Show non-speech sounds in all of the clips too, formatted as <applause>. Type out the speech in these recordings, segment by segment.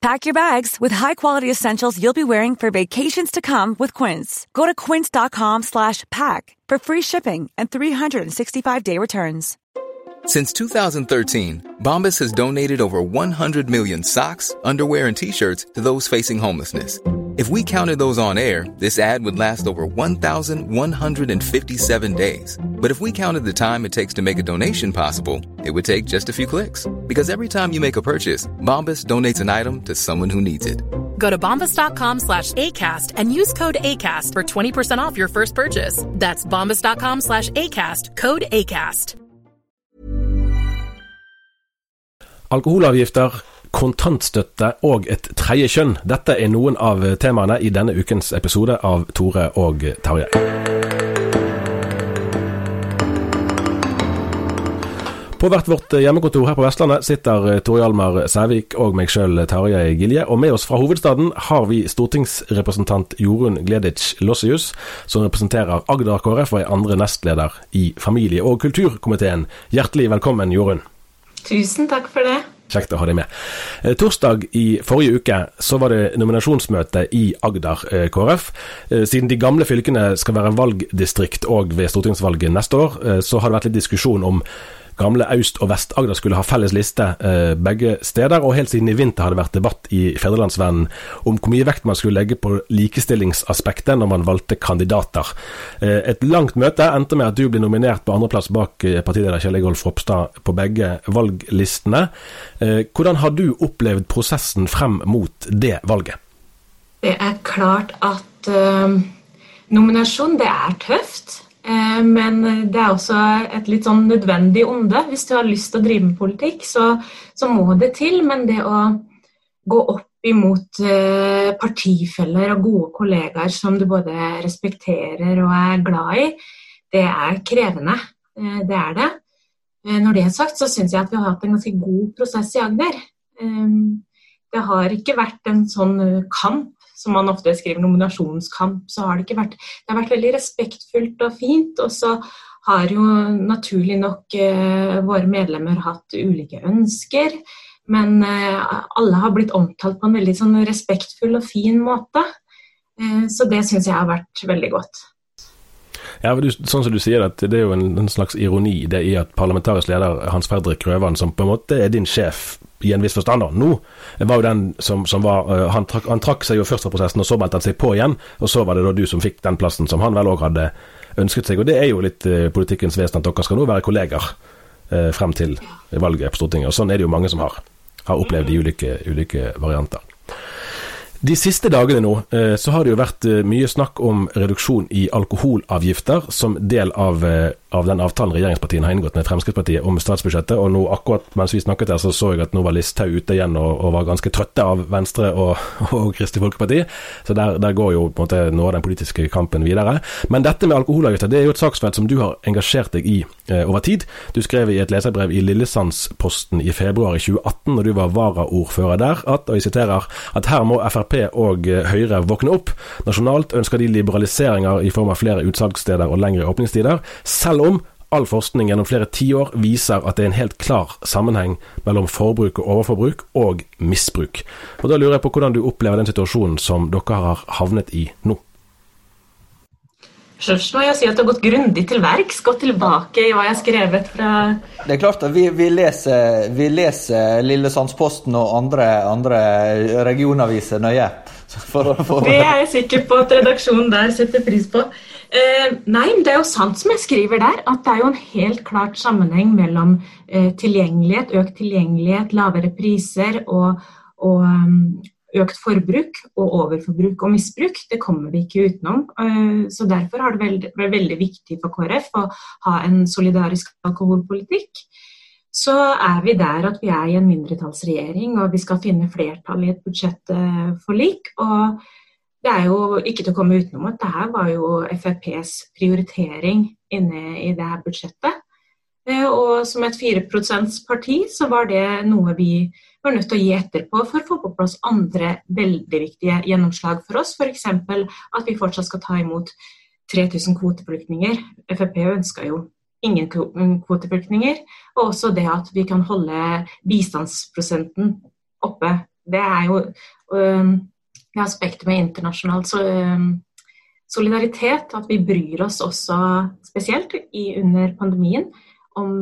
Pack your bags with high-quality essentials you'll be wearing for vacations to come with Quince. Go to quince.com slash pack for free shipping and 365-day returns. Since 2013, Bombas has donated over 100 million socks, underwear, and t-shirts to those facing homelessness. If we counted those on air, this ad would last over 1,157 days. But if we counted the time it takes to make a donation possible, it would take just a few clicks. Because every time you make a purchase, Bombas donates an item to someone who needs it. Go to bombas.com slash ACAST and use code ACAST for 20% off your first purchase. That's bombas.com slash ACAST, code ACAST. Alkoholavgifter, kontantstøtte og et tredje kjønn. Dette er noen av temaene i denne ukens episode av Tore og Tarjei. På hvert vårt hjemmekontor her på Vestlandet sitter Tore Hjalmar Sævik og meg sjøl, Tarjei Gilje. Og med oss fra hovedstaden har vi stortingsrepresentant Jorunn Gleditsch Lossius, som representerer Agder KrF og er andre nestleder i familie- og kulturkomiteen. Hjertelig velkommen, Jorunn. Tusen takk for det. Kjekt å ha deg med. Eh, Torsdag i forrige uke så var det nominasjonsmøte i Agder eh, KrF. Eh, Siden de gamle fylkene skal være valgdistrikt òg ved stortingsvalget neste år, eh, så har det vært litt diskusjon om gamle Aust- og Vest-Agder skulle ha felles liste eh, begge steder. Og helt siden i vinter har det vært debatt i Fedrelandsvennen om hvor mye vekt man skulle legge på likestillingsaspektet når man valgte kandidater. Eh, et langt møte endte med at du ble nominert på andreplass bak eh, partileder Kjell Ingolf Ropstad på begge valglistene. Eh, hvordan har du opplevd prosessen frem mot det valget? Det er klart at eh, nominasjon, det er tøft. Eh, men det er også et litt sånn nødvendig onde. Hvis du har lyst til å drive med politikk, så, så må det til. Men det å gå opp imot eh, partifeller og gode kollegaer som du både respekterer og er glad i, det er krevende. Eh, det er det. Når det er sagt, så syns jeg at vi har hatt en ganske god prosess i Agder. Det har ikke vært en sånn kamp som man ofte skriver nominasjonskamp, så har det ikke vært Det har vært veldig respektfullt og fint. Og så har jo naturlig nok eh, våre medlemmer hatt ulike ønsker. Men eh, alle har blitt omtalt på en veldig sånn respektfull og fin måte. Eh, så det syns jeg har vært veldig godt. Ja, du, sånn som du sier, at Det er jo en, en slags ironi det i at parlamentarisk leder Hans Fredrik Grøvan, som på en måte er din sjef i en viss forstand da, nå, var jo den som, som var uh, han, trak, han trakk seg jo først fra prosessen, og så meldte han seg på igjen. Og så var det da du som fikk den plassen som han vel òg hadde ønsket seg. Og det er jo litt uh, politikkens vesen at dere skal nå være kolleger uh, frem til valget på Stortinget. Og sånn er det jo mange som har, har opplevd i ulike, ulike varianter. De siste dagene nå så har det jo vært mye snakk om reduksjon i alkoholavgifter som del av, av den avtalen regjeringspartiene har inngått med Fremskrittspartiet om statsbudsjettet. Og nå akkurat mens vi snakket her, så så jeg at nå var Listhaug ute igjen og, og, var ganske trøtte av Venstre og, <laughs> og Kristelig Folkeparti. Så der, der, går jo på en måte noe av den politiske kampen videre. Men dette med alkoholavgifter det er jo et saksfelt som du har engasjert deg i eh, over tid. Du skrev i et leserbrev i Lillesandsposten i februar i 2018, når du var varaordfører der, at, og jeg siterer, at her må Frp og Høyre våkne opp. Nasjonalt ønsker de liberaliseringer i form av flere utsalgssteder og lengre åpningstider, selv om all forskning gjennom flere tiår viser at det er en helt klar sammenheng mellom forbruk og overforbruk og misbruk. Og Da lurer jeg på hvordan du opplever den situasjonen som dere har havnet i nå? Først må jeg si at du har gått grundig til verks, gått tilbake i hva jeg har skrevet fra Det er klart at vi, vi leser, vi leser Lillesandsposten og andre, andre regionaviser nøye. For, for... Det er jeg sikker på at redaksjonen der setter pris på. Eh, nei, det er jo sant som jeg skriver der, at det er jo en helt klart sammenheng mellom eh, tilgjengelighet, økt tilgjengelighet, lavere priser og, og um, økt forbruk og overforbruk og misbruk. Det kommer vi ikke utenom. Eh, så Derfor har det vært veldig viktig for KrF å ha en solidarisk alkoholpolitikk så er vi der at vi er i en mindretallsregjering og vi skal finne flertall i et budsjettforlik. Og det er jo ikke til å komme utenom at det her var jo FrPs prioritering inne i det her budsjettet. Eh, og som et 4 %-parti så var det noe vi var nødt til å gi etter på for å få på plass andre veldig viktige gjennomslag for oss. F.eks. at vi fortsatt skal ta imot 3000 kvoteflyktninger. Frp ønska jo ingen kvoteflyktninger. Og også det at vi kan holde bistandsprosenten oppe. Det er jo det aspektet med internasjonal solidaritet, at vi bryr oss også spesielt under pandemien om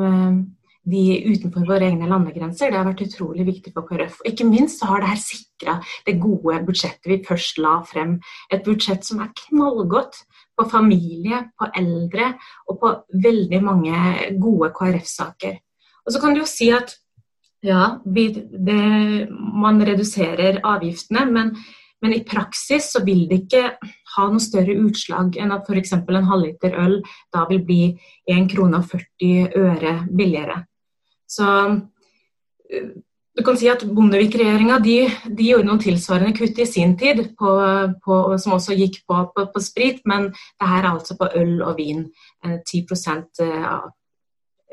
de utenfor våre egne landegrenser. Det har vært utrolig viktig for KrF. Og ikke minst så har det her sikra det gode budsjettet vi først la frem. Et budsjett som er knallgodt på familie, på eldre og på veldig mange gode KrF-saker. Og så kan du jo si at ja, det, man reduserer avgiftene, men, men, i praksis så vil det ikke ha noe større utslag enn at f.eks. en halvliter øl da vil bli 1 krone og 40 øre billigere. Så du kan si at Bondevik-regjeringa de, de, gjorde noen tilsvarende kutt i sin tid, på, på, som også gikk på, på, sprit, men det her er altså på øl og vin. 10 eh, eh,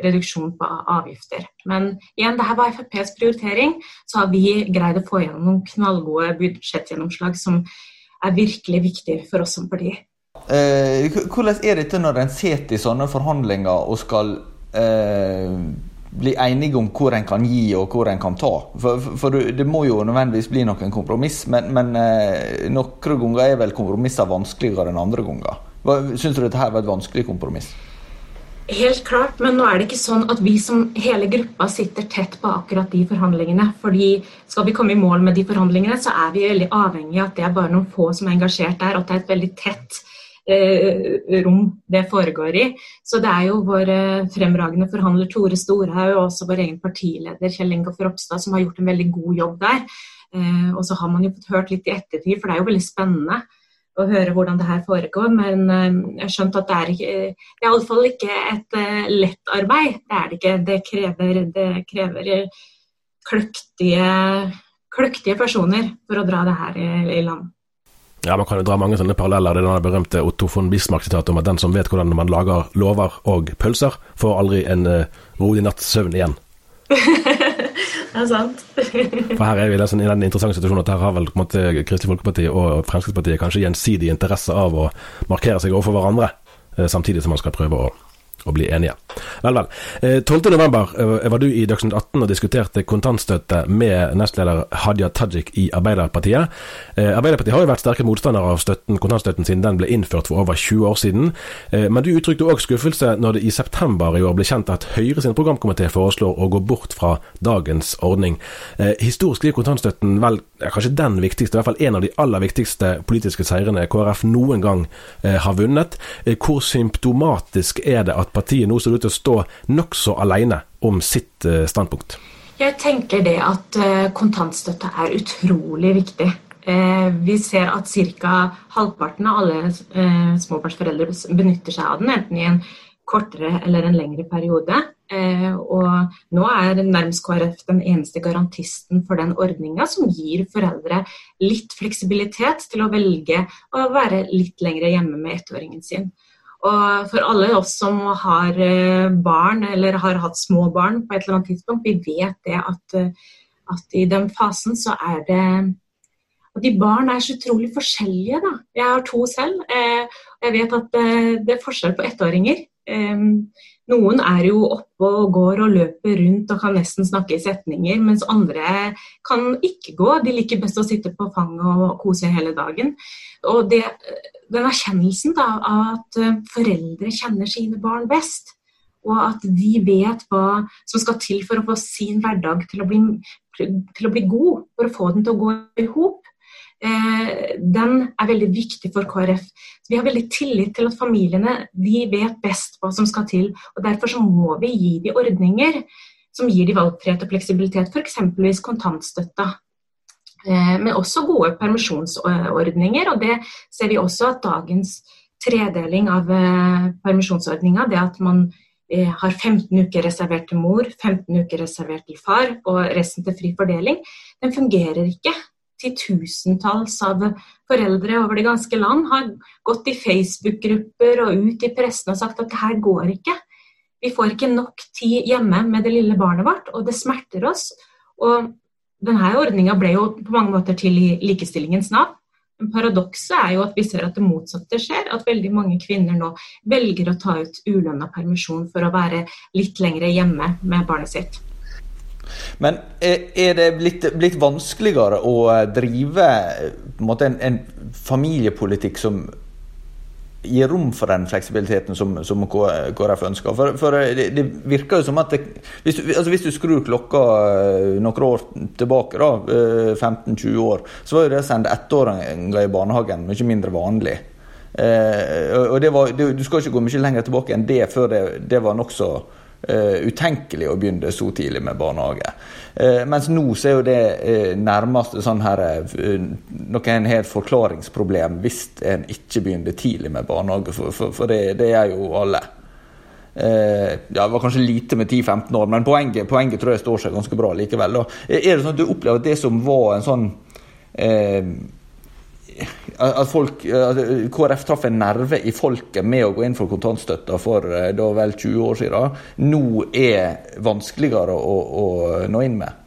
reduksjon på avgifter. Men igjen, det her var FrPs prioritering, så har vi greid å få gjennom noen knallgode budsjettgjennomslag som er virkelig viktige for oss som parti. Eh, hvordan er dette når en sitter i sånne forhandlinger og skal eh bli enige om hvor en kan gi og hvor en kan ta. For, for, det må jo nødvendigvis bli noen kompromiss, men, men eh, noen ganger er vel kompromisser vanskeligere enn andre ganger. Syns du dette her var et vanskelig kompromiss? Helt klart, men nå er det ikke sånn at vi som hele gruppa sitter tett på akkurat de forhandlingene. fordi Skal vi komme i mål med de forhandlingene, så er vi veldig avhengig av at det er bare noen få som er engasjert der, og at det er et veldig tett rom det foregår i. Så det er jo vår fremragende forhandler Tore Storhaug og også vår egen partileder Kjell Ingolf Ropstad som har gjort en veldig god jobb der. Eh, og så har man jo fått hørt litt i ettertid, for det er jo veldig spennende å høre hvordan det her foregår. Men eh, jeg har skjønt at det er, ikke, det er iallfall ikke et lett arbeid. Det er det ikke. Det krever, det krever kløktige, kløktige personer for å dra det her i land. Ja, Man kan jo dra mange sånne paralleller. Det er den berømte Otto von Bismarck-sitatet om at den som vet hvordan man lager lover og pølser, får aldri en uh, rolig natts søvn igjen. <laughs> det er sant. <laughs> For her er vi i den interessante situasjonen at her har vel måte Kristelig Folkeparti og Fremskrittspartiet kanskje gjensidig interesse av å markere seg overfor hverandre, uh, samtidig som man skal prøve å å bli enige. Vel, vel. 12.11 eh, eh, var du i Dagsnytt 18 og diskuterte kontantstøtte med nestleder Hadia Tajik i Arbeiderpartiet. Eh, Arbeiderpartiet har jo vært sterke motstandere av støtten, kontantstøtten siden den ble innført for over 20 år siden. Men du uttrykte òg skuffelse når det i september i år ble kjent at Høyre sin programkomité foreslår å gå bort fra dagens ordning. Historisk blir kontantstøtten vel kanskje den viktigste, i hvert fall en av de aller viktigste politiske seirene KrF noen gang har vunnet. Hvor symptomatisk er det at partiet nå ser ut til å stå nokså alene om sitt eh, standpunkt? Jeg tenker det at eh, kontantstøtte er utrolig viktig. Eh, vi ser at ca. halvparten av alle småbarnsforeldre benytter seg av den, enten i en kortere eller en lengre periode. Og nå er nærmest KrF den eneste garantisten for den ordninga som gir foreldre litt fleksibilitet til å velge å være litt lengre hjemme med ettåringen sin. Og for alle oss som har eh, barn, eller har hatt små barn på et eller annet tidspunkt, vi vet det at, eh, at i den fasen så er det og de barn er så utrolig forskjellige. da. Jeg har to selv. Eh, og jeg vet at det er forskjell på ettåringer. Noen er jo oppe og går og løper rundt og kan nesten snakke i setninger, mens andre kan ikke gå. De liker best å sitte på fanget og kose hele dagen. Og det, den erkjennelsen da, av at eh, foreldre kjenner sine barn best, og at de vet hva som skal til for å få sin hverdag til å bli, til å bli god, for å få den til å gå i hop, den er veldig viktig for KrF. Vi har veldig tillit til at familiene de vet best hva som skal til. og Derfor så må vi gi de ordninger som gir de valgfrihet og fleksibilitet, f.eks. kontantstøtta. Men også gode permisjonsordninger. og Det ser vi også at dagens tredeling av permisjonsordninga, det at man Eh, har 15 uker reservert til mor, 15 uker reservert til far og resten til fri fordeling, den fungerer ikke. Titusentalls av foreldre over det ganske land har gått i Facebook-grupper og ut i pressen og sagt at det her går ikke. Vi får ikke nok tid hjemme med det lille barnet vårt, og det smerter oss. Og denne ordninga ble jo på mange måter til i likestillingens navn. Paradokset er jo at vi ser at det motsatte skjer. At veldig mange kvinner nå velger å ta ut ulønna permisjon for å være litt lengre hjemme med barnet sitt. Men er det blitt, blitt vanskeligere å drive en, en, familiepolitikk som gir rom for den fleksibiliteten som, som KrF ønsker. For, for det, det, virker jo som at det, hvis, du, altså hvis, du, skrur klokka eh, noen år tilbake, da, 15-20 eh, år, så var jo det å sende ettåringer i barnehagen mye mindre vanlig. Eh, og det var, det, Du skal ikke gå mye lenger tilbake enn det før det, det var nokså uh, utenkelig å begynne så tidlig med barnehage. Uh, mens nå så er jo det uh, nærmest sånn her uh, noe en har et forklaringsproblem hvis en ikke begynner tidlig med barnehage, for, for, for det, det er jo alle. ja, Det var kanskje lite med 10-15 år, men poenget, poenget, tror jeg står seg ganske bra likevel. Da. Er det sånn at du opplever at det som var en sånn at folk, at KrF traff en nerve i folket med å gå inn for kontantstøtta for eh, da vel 20 år siden, nå er vanskeligere å, å nå inn med?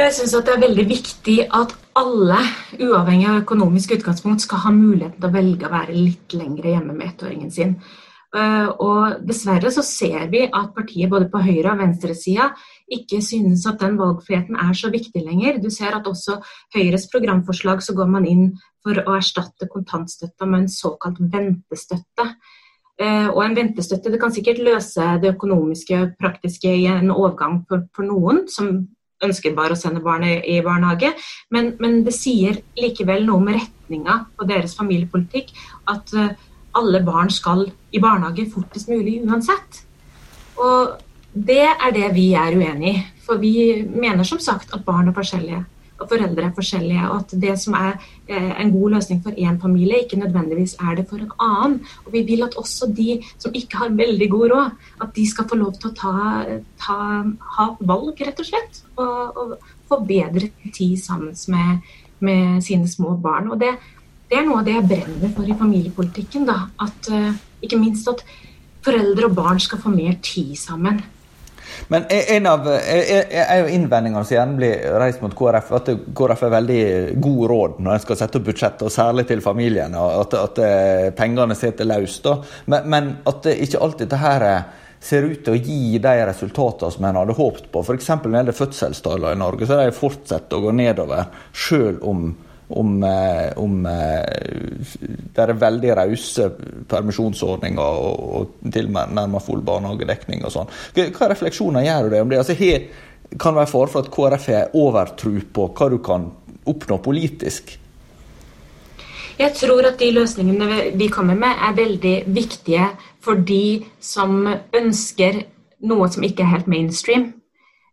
Jeg syns det er veldig viktig at alle, uavhengig av økonomisk utgangspunkt, skal ha muligheten til å velge å være litt lengre hjemme med ettåringen sin. Eh, og dessverre så ser vi at partiet både på høyre- og venstresida ikke synes at den valgfriheten er så viktig lenger. Du ser at også Høyres programforslag så går man inn for å erstatte kontantstøtta med en såkalt ventestøtte. Eh, og en ventestøtte det kan sikkert løse det økonomiske og praktiske i en overgang for, for noen som ønsker bare å sende barnet i barnehage, men, men det sier likevel noe med retninga på deres familiepolitikk. at uh, alle barn skal i barnehage fortest mulig uansett. Og det er det vi er uenig i. For vi mener som sagt at barn er forskjellige. Og foreldre er forskjellige. Og at det som er eh, en god løsning for én familie, ikke nødvendigvis er det for en annen. Og vi vil at også de som ikke har veldig god råd, at de skal få lov til å ta, ta, ha valg, rett og slett. Og, og få bedre tid sammen med, med sine små barn. Og det det er noe av det jeg brenner for i familiepolitikken. Da. At, uh, ikke minst at foreldre og barn skal få mer tid sammen. Men en av er jo innvendingene som gjerne blir reist mot KrF, at KrF er veldig god råd når en skal sette opp budsjettet, og særlig til familiene. At, at eh, pengene sitter løst. Men, men, at det ikke alltid dette her ser ut til å gi de resultatene som en hadde håpet på. F.eks. når det gjelder fødselstallene i Norge, så de fortsatt å gå nedover, selv om om, eh, om eh, det er veldig rause permisjonsordninger og, og tilnærmet full barnehagedekning og sånn. Hva refleksjoner gjør du deg om det? Altså, her kan det være fare for at KrF har overtro på hva du kan oppnå politisk? Jeg tror at de løsningene vi kommer med, er veldig viktige for de som ønsker noe som ikke er helt mainstream.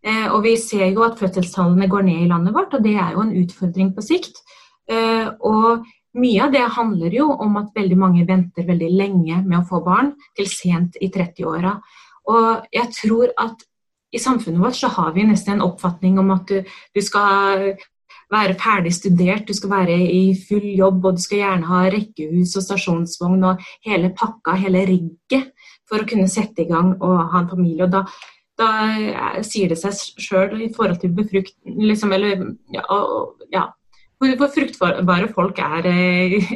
Eh, og Vi ser jo at fødselstallene går ned i landet vårt, og det er jo en utfordring på sikt. Eh, og mye av det handler jo om at veldig mange venter veldig lenge med å få barn, til sent i 30-åra. Og jeg tror at i samfunnet vårt så har vi nesten en oppfatning om at du, du, skal være ferdig studert, du skal være i full jobb, og du skal gjerne ha rekkehus og stasjonsvogn og hele pakka, hele rigget, for å kunne sette i gang og ha en familie. Og da, da sier det seg sjøl i forhold til befruktning liksom, Eller ja, ja, hvor fruktbare folk er eh,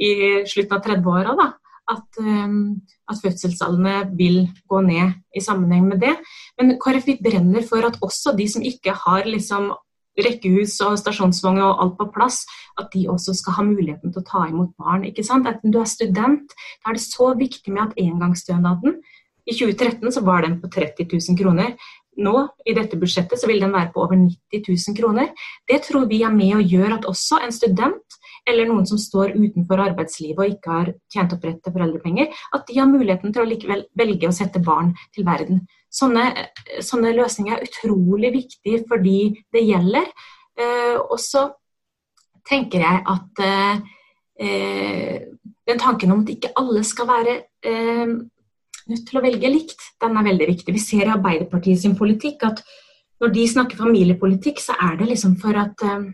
i slutten av 30-åra. At, um, at fødselstallene vil gå ned i sammenheng med det. Men KrF brenner for at også de som ikke har liksom, rekkehus og stasjonsvogn og alt på plass, at de også skal ha muligheten til å ta imot barn. ikke sant? Enten du er student, da er det så viktig med at engangsstønaden I 2013 så var den på 30 000 kroner. Nå i dette budsjettet så vil den være på over 90 000 kroner. Det tror vi er med og gjør at også en student eller noen som står utenfor arbeidslivet og ikke har tjent opp rett til foreldrepenger, at de har muligheten til å likevel velge å sette barn til verden. Sånne, sånne løsninger er utrolig viktige for de det gjelder. Eh, og så tenker jeg at eh, den tanken om at ikke alle skal være eh, nødt til å velge likt, den er veldig viktig. Vi ser i Arbeiderpartiet sin politikk at når de snakker familiepolitikk, så er det liksom for at um,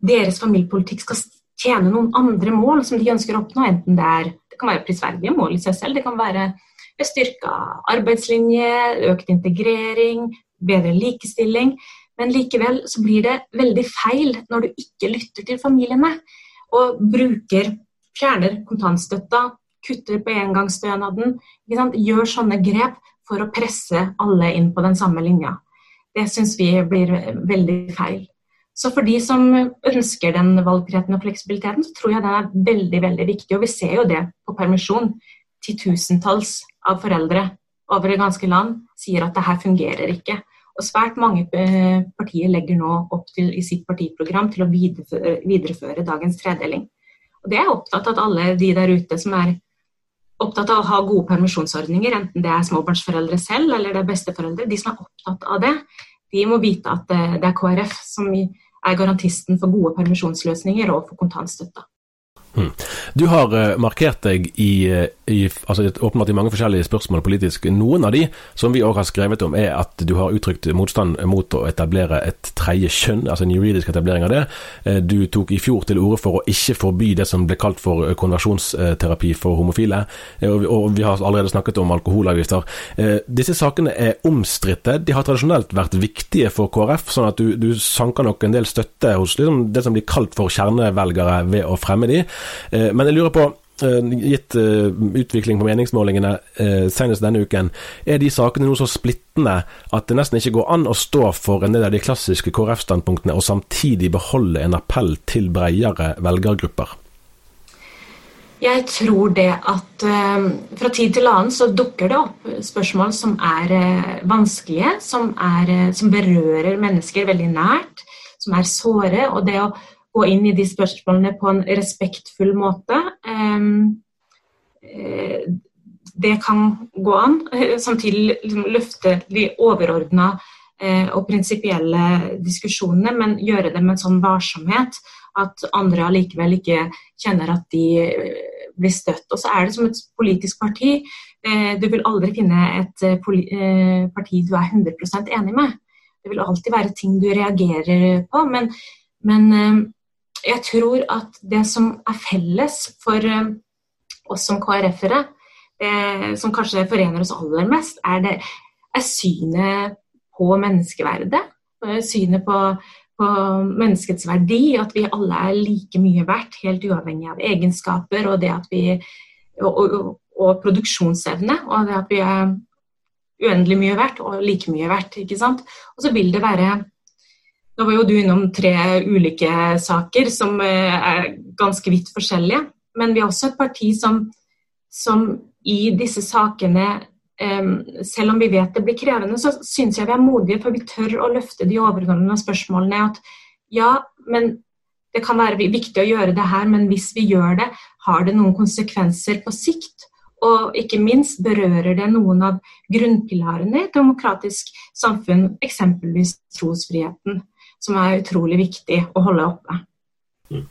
deres familiepolitikk skal tjene noen andre mål som de ønsker å oppnå. Enten det er det kan være prisverdige mål i seg selv, det kan være styrka arbeidslinje, økt integrering, bedre likestilling. Men likevel så blir det veldig feil når du ikke lytter til familiene og bruker, fjerner kontantstøtta, kutter på engangsstønaden. Gjør sånne grep for å presse alle inn på den samme linja. Det syns vi blir veldig feil. Så for de som ønsker den valgfriheten og fleksibiliteten, så tror jeg den er veldig veldig viktig. Og vi ser jo det på permisjon. Titusentalls av foreldre over det ganske land sier at det her fungerer ikke. Og svært mange eh, partier legger nå opp til i sitt partiprogram til å videreføre, videreføre dagens tredeling. Og det er opptatt av at alle de der ute som er opptatt av å ha gode permisjonsordninger, enten det er småbarnsforeldre selv eller det er besteforeldre. De som er opptatt av det, de må vite at det er KrF som er garantisten for gode permisjonsløsninger og for kontantstøtta. Hmm. Du har uh, markert deg i, uh, i, altså, åpenbart i mange forskjellige spørsmål politisk. Noen av de som vi òg har skrevet om, er at du har uttrykt motstand mot å etablere et tredje kjønn, altså en juridisk etablering av det. Uh, du tok i fjor til orde for å ikke forby det som ble kalt for konversjonsterapi for homofile, og, og, vi har allerede snakket om alkoholavgifter. Disse sakene er omstridte. De har tradisjonelt vært viktige for KrF, sånn at du, du sanker nok en del støtte hos liksom, det som blir kalt for kjernevelgere ved å fremme de. Eh, men jeg lurer på, eh, gitt eh, utvikling på meningsmålingene senest denne uken, er de sakene nå så splittende at det nesten ikke går an å stå for en del av de klassiske KrF-standpunktene og samtidig beholde en appell til bredere velgergrupper? Jeg tror det at fra tid til annen så dukker det opp spørsmål som er vanskelige, som, er, som, berører mennesker veldig nært, som er såre. Og det å gå inn i de spørsmålene på en respektfull måte. Eh, det kan gå an. Samtidig liksom løfte de overordna eh, og prinsipielle diskusjonene, men gjøre det med en sånn varsomhet at andre allikevel ikke kjenner at de eh, blir støtt. Og så er det som et politisk parti. Du vil aldri finne et parti du er 100% enig med. Det vil alltid være ting du reagerer på. Men, men jeg tror at det som er felles for eh, oss som KrF-ere, eh, som kanskje forener oss aller mest, er, det, er synet på menneskeverdet. Eh, synet på, på, menneskets verdi, at vi alle er like mye verdt, helt uavhengig av egenskaper og, vi, og, og, og produksjonsevne. Og det at vi er uendelig mye verdt og like mye verdt. ikke sant? Og så vil det være nå var jo du innom tre ulike saker som eh, er ganske vidt forskjellige. Men vi er også et parti som, som i disse sakene selv om vi vet det blir krevende, så syns jeg vi er modige, for vi tør å løfte de overordnede spørsmålene. At ja, men det kan være viktig å gjøre det her, men hvis vi gjør det, har det noen konsekvenser på sikt? Og ikke minst berører det noen av grunnpilarene i et demokratisk samfunn, eksempelvis trosfriheten som er utrolig viktig å holde oppe. Eh,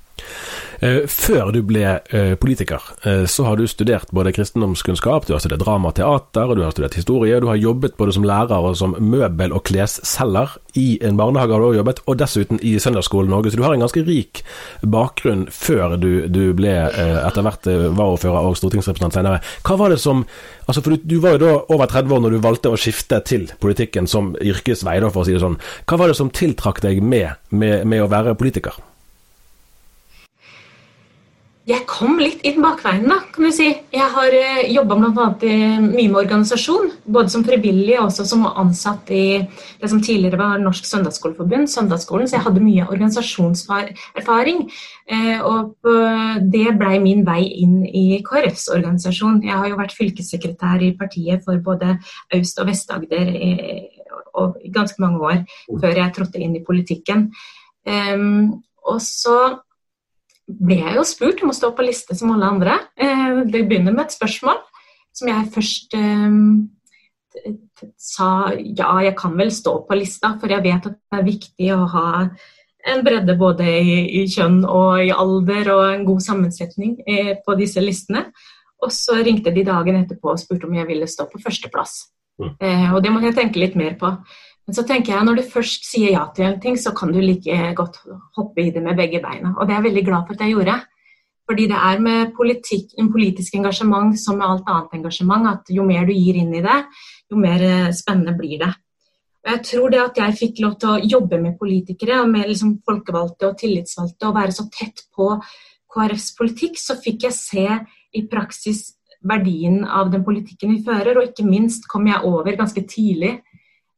før du ble eh, politiker, eh, så har du studert både kristendomskunnskap, du har studert drama og teater, du har studert historie, du har jobbet både som lærer og som møbel- og klesselger. I en barnehage har du også jobbet, og dessuten i Søndagsskolen Norge, så du har en ganske rik bakgrunn før du, du ble etter hvert varaordfører og stortingsrepresentant senere. Hva var det som Altså, for du, du, var jo da over 30 år når du valgte å skifte til politikken som yrkesvei, da, for å si det sånn. Hva var det som tiltrakk deg med, med, med å være politiker? Jeg kom litt inn bakveien, da, kan du si. Jeg har eh, jobba mye med organisasjon, både som frivillig og også som ansatt i det som tidligere var Norsk Søndagsskoleforbund, Søndagsskolen, så jeg hadde mye organisasjonserfaring. Uh, og det blei min vei inn i KrFs organisasjon. Jeg har jo vært fylkessekretær i partiet for både Aust- og Vest-Agder og i ganske mange år før jeg trådte inn i politikken. Um, og så ble jeg jo spurt om å stå på liste som alle andre. Det begynner med et spørsmål som jeg først um, sa ja, jeg kan vel stå på lista, for jeg vet at det er viktig å ha en bredde både i, i kjønn og i alder og en god sammensetning eh, på disse listene. Og så ringte de dagen etterpå og spurte om jeg ville stå på førsteplass. Mm. Eh, og det må jeg tenke litt mer på. Men så tenker jeg når du først sier ja til en ting, så kan du like godt hoppe i det med begge beina. Og det er jeg veldig glad for at jeg gjorde. Fordi det er med politikk, en politisk engasjement som med alt annet engasjement, at jo mer du gir inn i det, jo mer eh, spennende blir det. Og jeg tror det at jeg fikk lov til å jobbe med politikere, og med liksom folkevalgte og tillitsvalgte, og være så tett på KrFs politikk, så fikk jeg se i praksis verdien av den politikken vi fører, og ikke minst kom jeg over ganske tidlig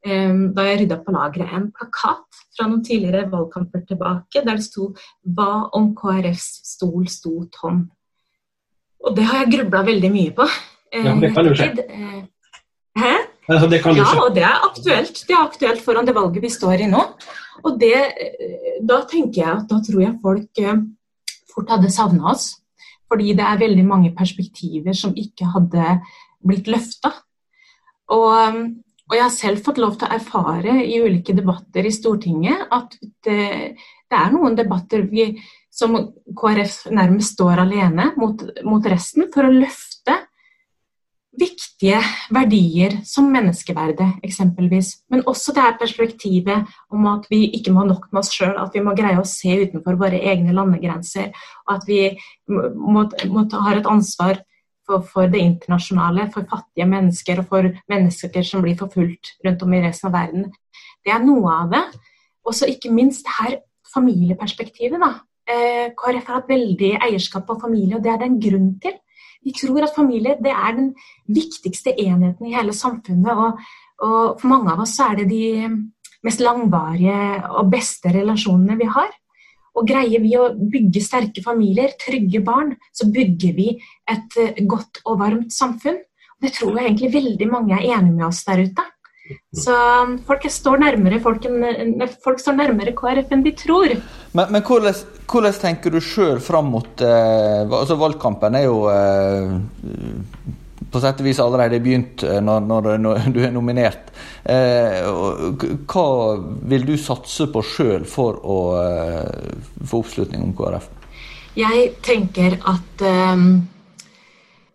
da jeg rydda på lageret en plakat fra noen tidligere valgkamper tilbake, der det sto 'Hva om KrFs stol sto tom?' Og det har jeg grubla veldig mye på. Ja, det kan jo skje. Eh, hæ? Altså, det ja, og det er aktuelt. Det er aktuelt foran det valget vi står i nå. Og det, eh, da tenker jeg at da tror jeg folk eh, fort hadde savna oss. Fordi det er veldig mange perspektiver som ikke hadde blitt løfta. Og, og, jeg har selv fått lov til å erfare i ulike debatter i Stortinget at det, det er noen debatter vi, som KrF nærmest står alene mot, mot resten for å løfte viktige verdier som menneskeverde, eksempelvis. Men også det her perspektivet om at vi ikke må ha nok med oss sjøl, at vi må greie å se utenfor våre egne landegrenser. Og at vi må, må ha et ansvar for, for, det internasjonale, for fattige mennesker og for mennesker som blir forfulgt rundt om i resten av verden. Det er noe av det. Og så ikke minst her familieperspektivet. da. Eh, KrF har hatt veldig eierskap på familie, og det er det en grunn til. Vi tror at familie det er den viktigste enheten i hele samfunnet. Og, og for mange av oss er det de mest langvarige og beste relasjonene vi har. Og greier vi å bygge sterke familier, trygge barn, så bygger vi et eh, godt og varmt samfunn. Det tror jeg egentlig veldig mange er enige med oss der ute. Så um, folk står nærmere, folk, folk står nærmere KrF enn de tror. Men, men hvordan, hvordan, tenker du sjøl fram mot eh, altså Valgkampen er jo eh, på sett og vis allerede begynt når, når, når, du er <laughs> nominert. Eh, hva vil du satse på sjøl for å eh, få oppslutning om KrF? Jeg tenker at eh,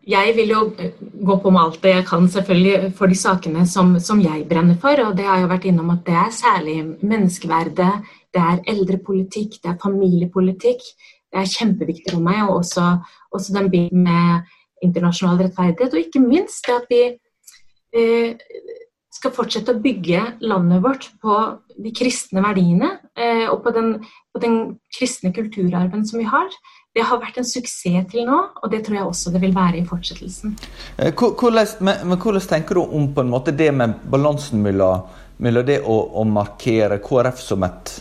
jeg vil jo eh, gå på med alt det jeg kan selvfølgelig for de sakene som, som, jeg brenner for. Og det har jeg vært innom at det er særlig menneskeverdet, det er eldrepolitikk, det er familiepolitikk. Det er kjempeviktig for meg. Og også, også den biten med internasjonal rettferdighet. Og ikke minst det at vi eh, skal fortsette å bygge landet vårt på de kristne verdiene eh, og på den, på den kristne kulturarven som vi har. Det har vært en suksess til nå, og det tror jeg også det vil være i fortsettelsen. Eh, hvordan, men, hvordan tenker du om på en måte det med balansen mellom, det å, å, markere KrF som et,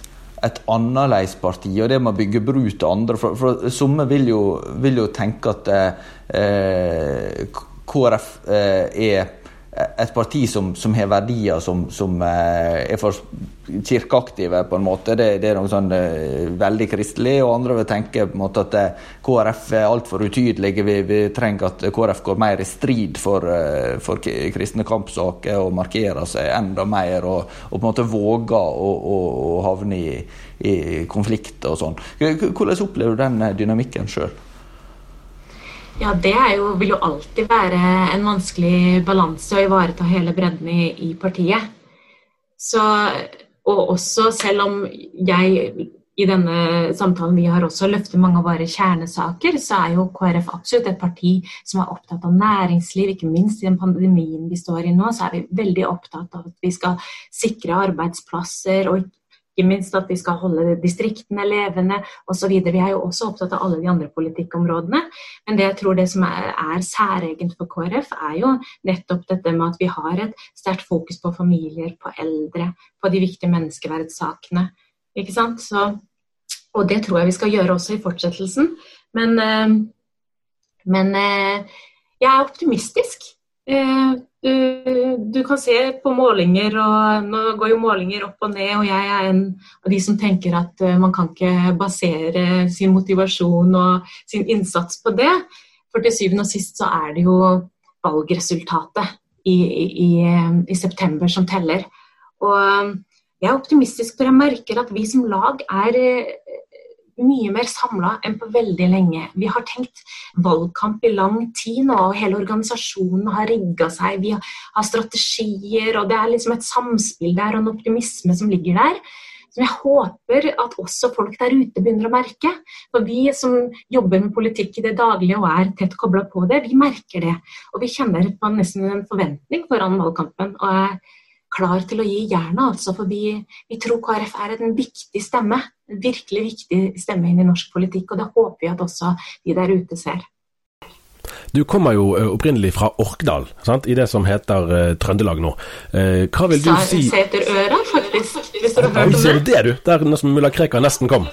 et annerledesparti og det med å bygge bru til andre? For, for Somme vil vil jo tenke at eh, KrF eh, er et parti som, som har verdier som, som eh, er for kirkeaktive, på en måte. Det, det er noe sånn eh, veldig kristelig. Og andre vil tenke på en måte at eh, KrF er altfor utydelige. Vi, vi, trenger at KrF går mer i strid for, for kristne kampsaker og markerer seg enda mer. Og, og på en måte våger å, å, å havne i, i konflikt og sånn. Hvordan opplever du den dynamikken sjøl? Ja, det jo, vil jo alltid være en vanskelig balanse å ivareta hele bredden i, i partiet. Så, og også selv om jeg i denne samtalen vi har også løfter mange av våre kjernesaker, så er jo KrF absolutt et parti som er opptatt av næringsliv. Ikke minst i den pandemien vi står i nå, så er vi veldig opptatt av at vi skal sikre arbeidsplasser og ikke minst at vi skal holde distriktene levende osv. Vi er jo også opptatt av alle de andre politikkområdene. Men det jeg tror det som er, er særegent for KrF, er jo nettopp dette med at vi har et sterkt fokus på familier, på eldre, på de viktige menneskeverdssakene. Ikke sant? Så, og det tror jeg vi skal gjøre også i fortsettelsen. Men, eh, men eh, jeg er optimistisk. Eh, du, du, kan se på målinger, og nå går jo målinger opp og ned, og jeg er en av de som tenker at uh, man kan ikke basere sin motivasjon og sin innsats på det. For til syvende og sist så er det jo valgresultatet i, i, i september som teller. Og jeg er optimistisk, for jeg merker at vi som lag er mye mer samla enn på veldig lenge. Vi har tenkt valgkamp i lang tid nå, og hele organisasjonen har rigga seg. Vi har strategier, og det er liksom et samspill der og en optimisme som ligger der. Som jeg håper at også folk der ute begynner å merke. For vi som jobber med politikk i det daglige og er tett kobla på det, vi merker det. Og vi kjenner på nesten en forventning foran valgkampen. og er klar til å gi jernet, altså. For vi, vi, tror KrF er en viktig stemme. Virkelig viktig stemme inn i norsk politikk. Og det håper vi at også de der ute ser. Du kommer jo eh, opprinnelig fra Orkdal, sant? i det som heter uh, Trøndelag nå. Uh, hva vil du si Seterøra, faktisk. Hvis du har hørt om det. Ser du det, du? Der mulla Krekar nesten kom.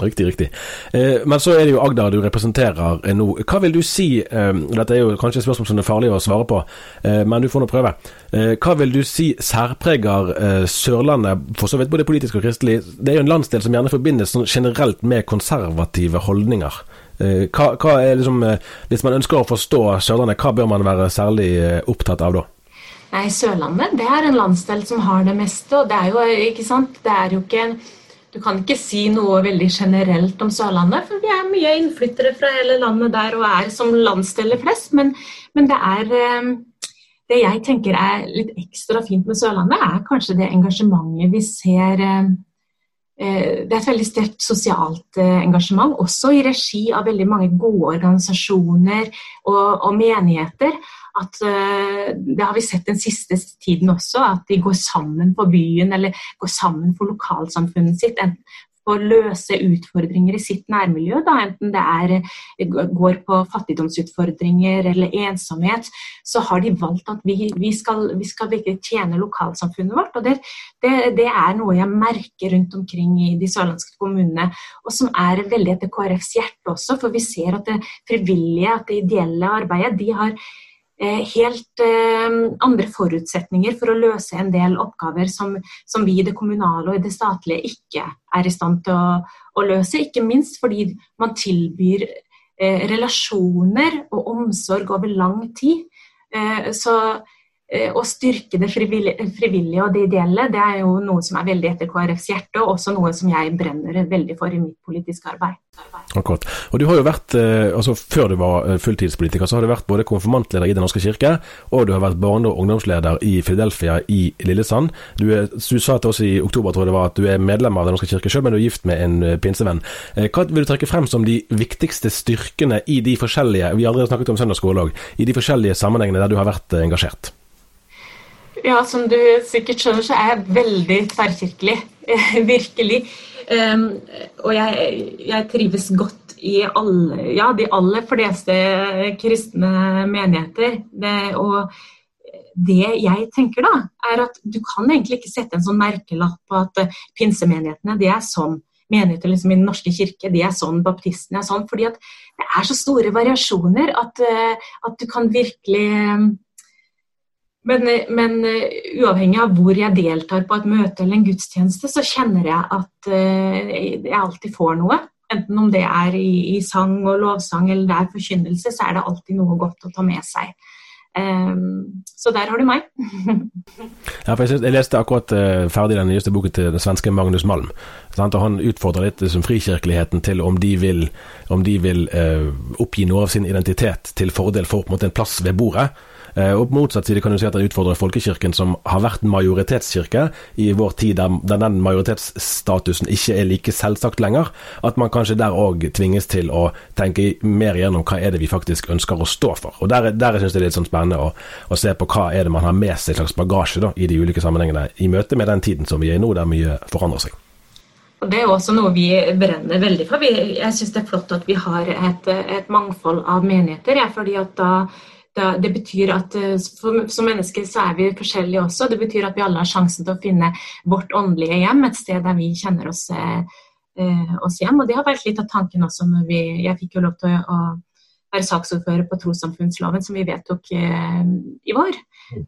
Riktig, riktig. Eh, men så er det jo Agder du representerer eh, nå. Hva vil du si, eh, dette er jo kanskje et spørsmål som er farlig å svare på, men du får nå prøve. Hva vil du si særpreger Sørlandet, for så vidt både politisk og kristelig? Det er jo en landsdel som gjerne forbindes sånn generelt med konservative holdninger. Hva, hva liksom, Hvis man ønsker å forstå Sørlandet, hva bør man være særlig opptatt av da? Nei, Sørlandet det er en landsdel som har det meste. og Det er jo ikke sant, det er jo ikke en du kan ikke si noe veldig generelt om Sørlandet, for vi er mye innflyttere fra hele landet der og er som landsdeler flest. Men, men det er eh, Det jeg tenker er litt ekstra fint med Sørlandet, er kanskje det engasjementet vi ser eh, eh, det er et veldig sterkt sosialt engasjement, også i regi av veldig mange gode organisasjoner og, og menigheter at uh, Det har vi sett den siste tiden også, at de går sammen for byen eller går sammen for lokalsamfunnet sitt. Enten for å løse utfordringer i sitt nærmiljø, da, enten det er, eh, går på fattigdomsutfordringer eller ensomhet, så har de valgt at vi, vi, skal, vi skal, virkelig tjene lokalsamfunnet vårt. og det, det, det, er noe jeg merker rundt omkring i de sørlandske kommunene, og som er veldig etter KrFs hjerte også, for vi ser at det frivillige, at det ideelle arbeidet, de har Eh, helt eh, andre forutsetninger for å løse en del oppgaver som, som, vi i det kommunale og i det statlige ikke er i stand til å, å løse. Ikke minst fordi man tilbyr eh, relasjoner og omsorg over lang tid. Eh, så Eh, å styrke det frivillige og det ideelle, det er jo noe som er veldig etter KrFs hjerte, og også noe som jeg brenner veldig for i mitt politiske arbeid. Akkurat. Og du har jo vært, eh, altså Før du var eh, fulltidspolitiker, så har du vært både konfirmantleder i Den norske kirke, og du har vært barne- og ungdomsleder i Fidelfia i Lillesand. Du, er, du sa til oss i oktober tror jeg det var, at du er medlem av Den norske kirke sjøl, men du er gift med en pinsevenn. Hva vil du trekke frem som de viktigste styrkene i de forskjellige vi har allerede snakket om søndagsskole òg, i de forskjellige sammenhengene der du har vært engasjert? Ja, som du sikkert skjønner, så er jeg veldig tverrkirkelig. <laughs> Virkelig. Um, og jeg, jeg, trives godt i alle, ja, de aller fleste kristne menigheter. Det, og det jeg tenker da, er at du kan egentlig ikke sette en sånn merkelapp på at uh, pinsemenighetene de er sånn. Menigheter liksom i Den norske kirke de er sånn, baptistene er sånn. fordi at det er så store variasjoner at, uh, at du kan virkelig men, men, uh, uavhengig av hvor jeg deltar på et møte eller en gudstjeneste, så kjenner jeg at uh, jeg alltid får noe. Enten om det er i, i, sang og lovsang eller det er forkynnelse, så er det alltid noe godt å ta med seg. Um, så der har du meg. <laughs> ja, jeg, synes, jeg, leste akkurat uh, ferdig den nyeste boken til den svenske Magnus Malm. Sant? og Han utfordrer litt liksom, frikirkeligheten til om de vil, om de vil oppgi noe av sin identitet til fordel for en, måte, en plass ved bordet. Eh, og på motsatt side kan du si at den utfordrer folkekirken, som har vært majoritetskirke i vår tid, der, den majoritetsstatusen ikke er like selvsagt lenger. At man kanskje der òg tvinges til å tenke mer igjennom hva er det vi faktisk ønsker å stå for. Og Der, der syns jeg det er litt sånn spennende å, å, se på hva er det man har med seg slags bagasje da, i de ulike sammenhengene, i møte med den tiden som vi er i nå, der mye forandrer seg. Og Det er også noe vi brenner veldig for. Jeg syns det er flott at vi har et, et mangfold av menigheter. Ja, fordi at da det betyr at for, Som mennesker så er vi forskjellige også. Det betyr at vi alle har sjansen til å finne vårt åndelige hjem, et sted der vi kjenner oss, eh, oss hjem. Og det har vært litt av tanken også når vi Jeg fikk jo lov til å, være saksordfører på trossamfunnsloven, som vi vedtok eh, i vår.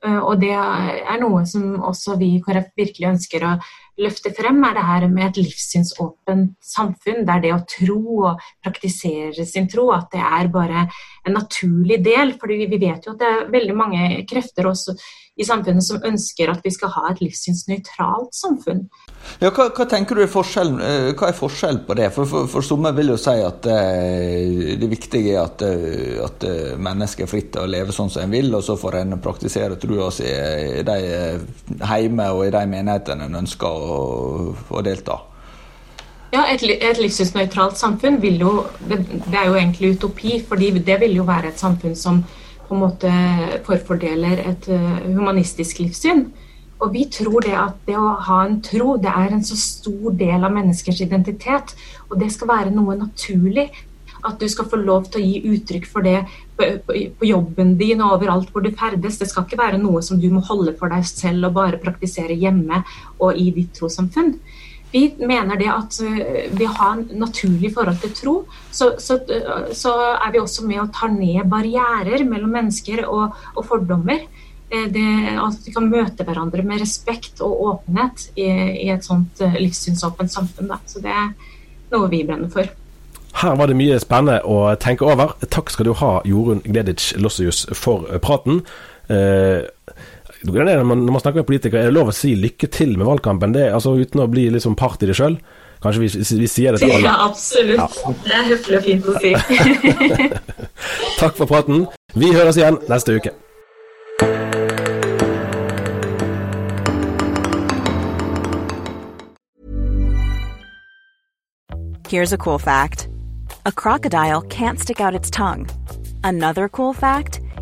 Uh, og det er noe som også vi i KrF virkelig ønsker å løfte frem, er det her med et livssynsåpent samfunn, der det å tro og praktisere sin tro, at det er bare en naturlig del. fordi vi vet jo at det er veldig mange krefter også i samfunnet som ønsker at vi skal ha et livssynsnøytralt samfunn. Ja, hva, hva, tenker du er forskjellen, eh, hva er forskjellen på det? For, for, for Somme vil jo si at eh, det viktige er at, eh, at mennesket er fritt til å leve sånn som en vil, og så får en praktisere trua si i de hjemme og i de menighetene en ønsker å, å delta. Ja, Et, et livssynsnøytralt samfunn vil jo, det, er jo egentlig utopi. fordi det vil jo være et samfunn som på en måte forfordeler et humanistisk livssyn. Og vi tror det at det å ha en tro, det er en så stor del av menneskers identitet. Og det skal være noe naturlig. At du skal få lov til å gi uttrykk for det på, på, på jobben din og overalt hvor du ferdes. Det skal ikke være noe som du må holde for deg selv og bare praktisere hjemme og i ditt trossamfunn. Vi mener det at uh, vi har en naturlig forhold til tro, så, så, uh, så, er vi også med å ta ned barrierer mellom mennesker og, og fordommer. Eh, det, at vi kan møte hverandre med respekt og åpenhet i, i et sånt eh, livssynsåpent samfunn. Da. Så det er noe vi brenner for. Her var det mye spennende å tenke over. Takk skal du ha, Jorunn Gleditsch Lossius, for eh, praten. Eh, når man snakker med politikere, er det lov å si lykke til med valgkampen? Det, altså Uten å bli liksom part i det sjøl? Kanskje vi, vi, sier det til alle? Ja, absolutt. Ja. Det er høflig og fint å si. <laughs> Takk for praten. Vi høres igjen neste uke. Here's a cool fact a crocodile can't stick out its tongue. Another cool fact